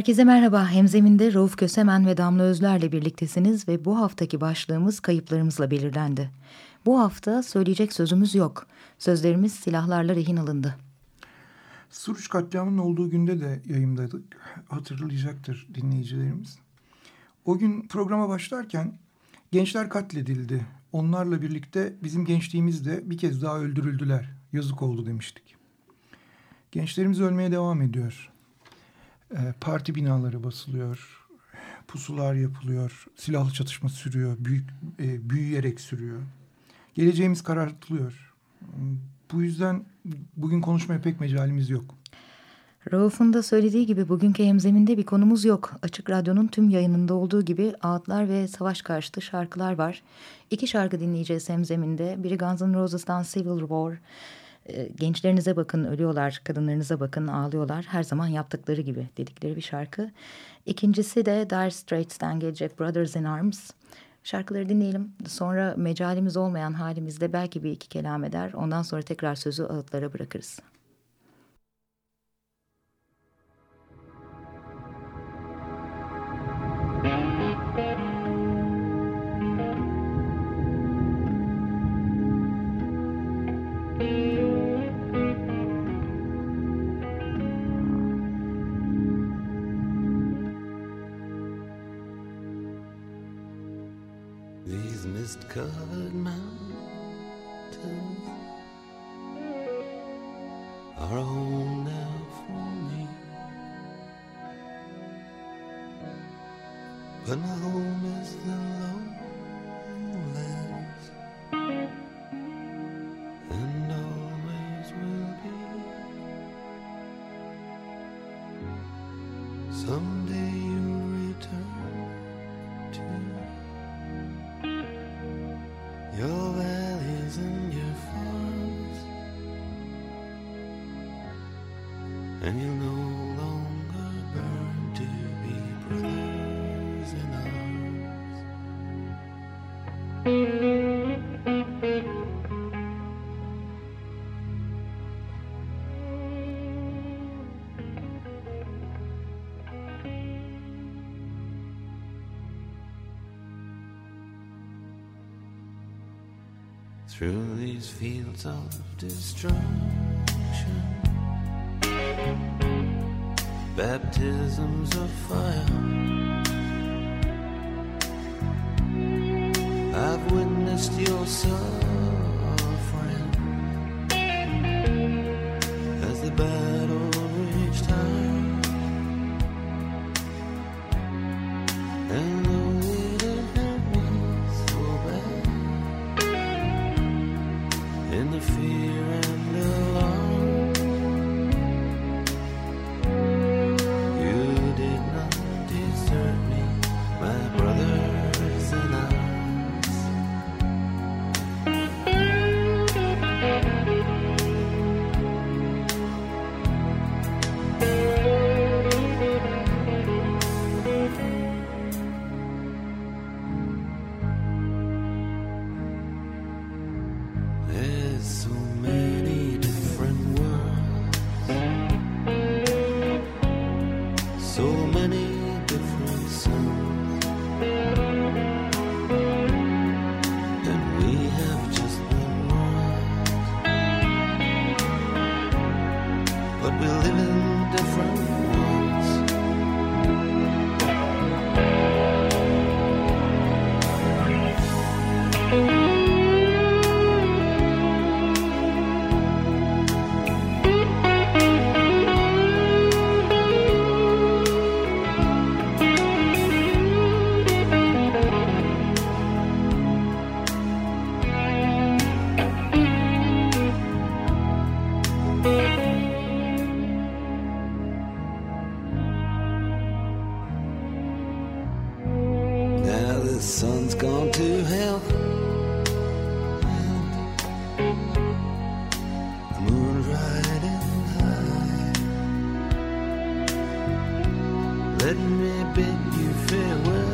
Herkese merhaba. Hemzeminde Rauf Kösemen ve Damla Özler'le birliktesiniz ve bu haftaki başlığımız kayıplarımızla belirlendi. Bu hafta söyleyecek sözümüz yok. Sözlerimiz silahlarla rehin alındı. Suruç katliamının olduğu günde de yayındaydık. Hatırlayacaktır dinleyicilerimiz. O gün programa başlarken gençler katledildi. Onlarla birlikte bizim gençliğimiz de bir kez daha öldürüldüler. Yazık oldu demiştik. Gençlerimiz ölmeye devam ediyor. E, parti binaları basılıyor. Pusular yapılıyor. Silahlı çatışma sürüyor. Büyük, e, büyüyerek sürüyor. Geleceğimiz karartılıyor. Bu yüzden bugün konuşmaya pek mecalimiz yok. Rauf'un da söylediği gibi bugünkü hemzeminde bir konumuz yok. Açık Radyo'nun tüm yayınında olduğu gibi ağıtlar ve savaş karşıtı şarkılar var. İki şarkı dinleyeceğiz hemzeminde. Biri Guns N' Roses'tan Civil War. Ee, gençlerinize bakın ölüyorlar, kadınlarınıza bakın ağlıyorlar. Her zaman yaptıkları gibi dedikleri bir şarkı. İkincisi de Dire Straits'ten gelecek Brothers in Arms. Şarkıları dinleyelim. Sonra mecalimiz olmayan halimizde belki bir iki kelam eder. Ondan sonra tekrar sözü ağıtlara bırakırız. Are a home now for me. But my home is the lowlands, and you'll no longer burn to be brothers in arms. through these fields of destruction baptisms of fire. I've witnessed your suffering as the battle reached high, and the weight of it so bad in the fear. soon. To hell. The riding high. Let me bid you farewell.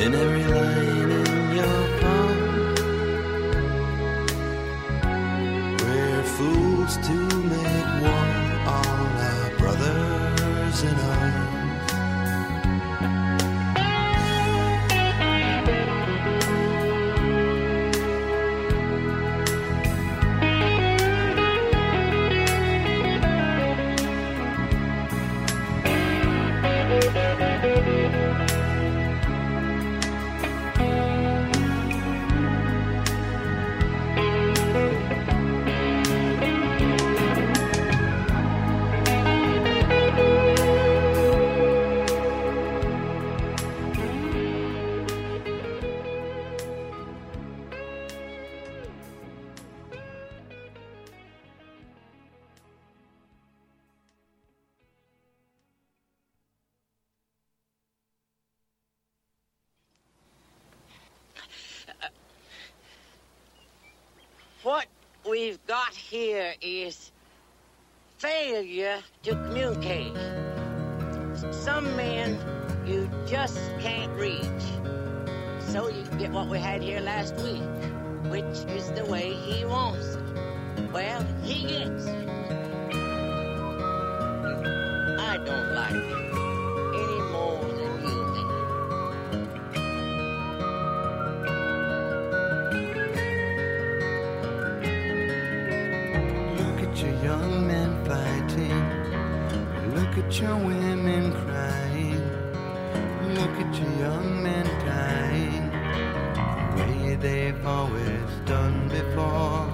In every line in your palm. We're fools to we've got here is failure to communicate. Some men you just can't reach. So you get what we had here last week, which is the way he wants it. Well, he gets it. I don't like it young men fighting. Look at your women crying. Look at your young men dying. The way they've always done before.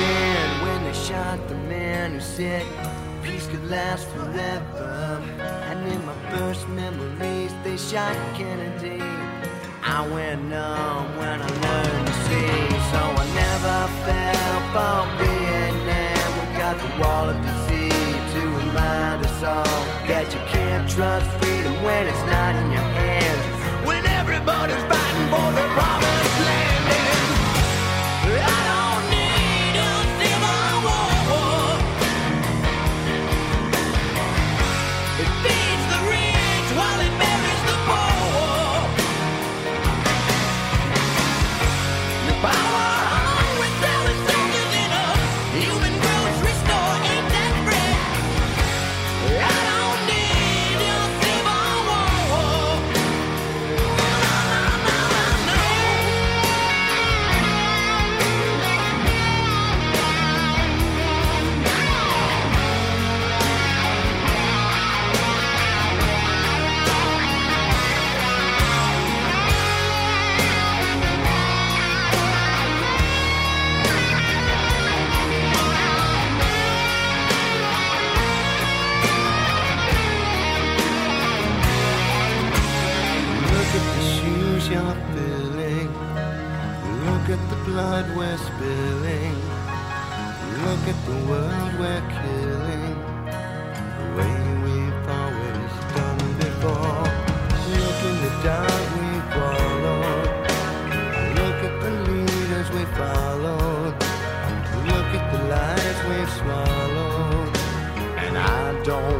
Black when they shot the man who said peace could last forever. And in my first memories, they shot Kennedy. I went numb when I learned to see, so I never felt for Vietnam. We got the wall of D.C. to remind us all that you can't trust freedom when it's not in your hands. When everybody's fighting for the promised Look at the blood we're spilling. Look at the world we're killing. The way we've always done before. Look in the dark we followed. Look at the leaders we followed. Look at the lies we've swallowed. And I don't.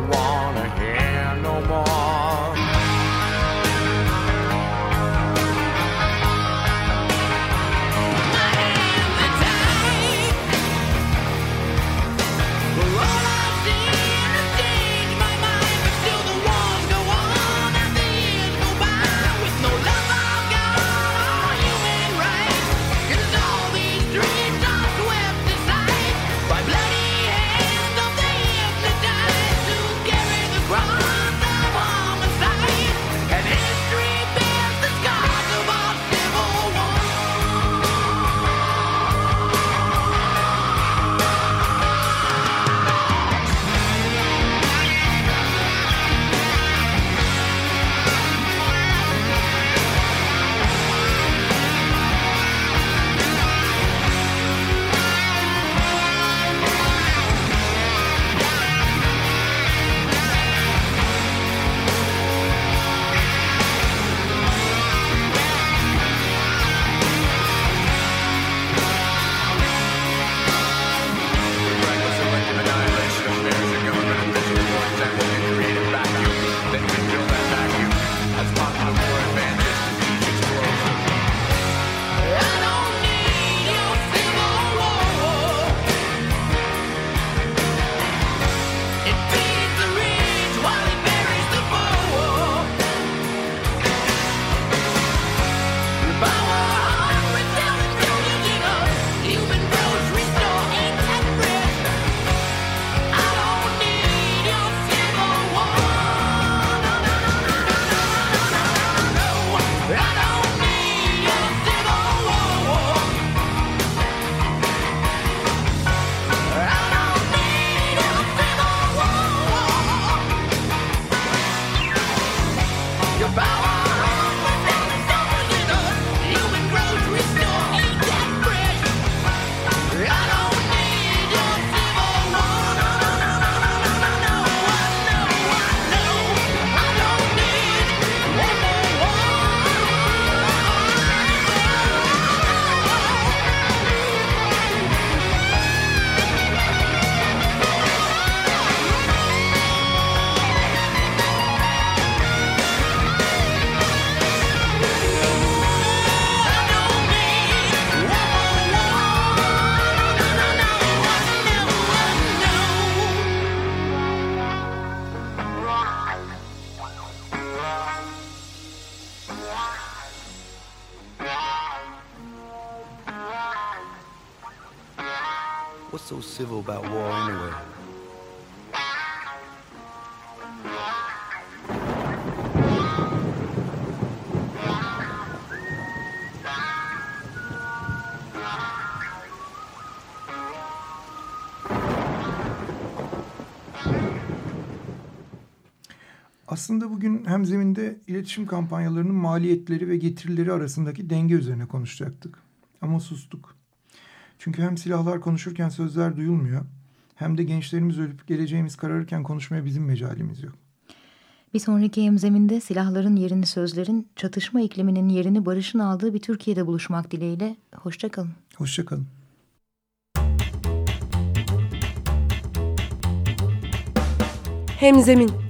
Aslında bugün hemzeminde iletişim kampanyalarının maliyetleri ve getirileri arasındaki denge üzerine konuşacaktık. Ama sustuk. Çünkü hem silahlar konuşurken sözler duyulmuyor, hem de gençlerimiz ölüp geleceğimiz kararırken konuşmaya bizim mecalimiz yok. Bir sonraki hemzeminde silahların yerini sözlerin, çatışma ikliminin yerini barışın aldığı bir Türkiye'de buluşmak dileğiyle. Hoşçakalın. Hoşçakalın. Hemzemin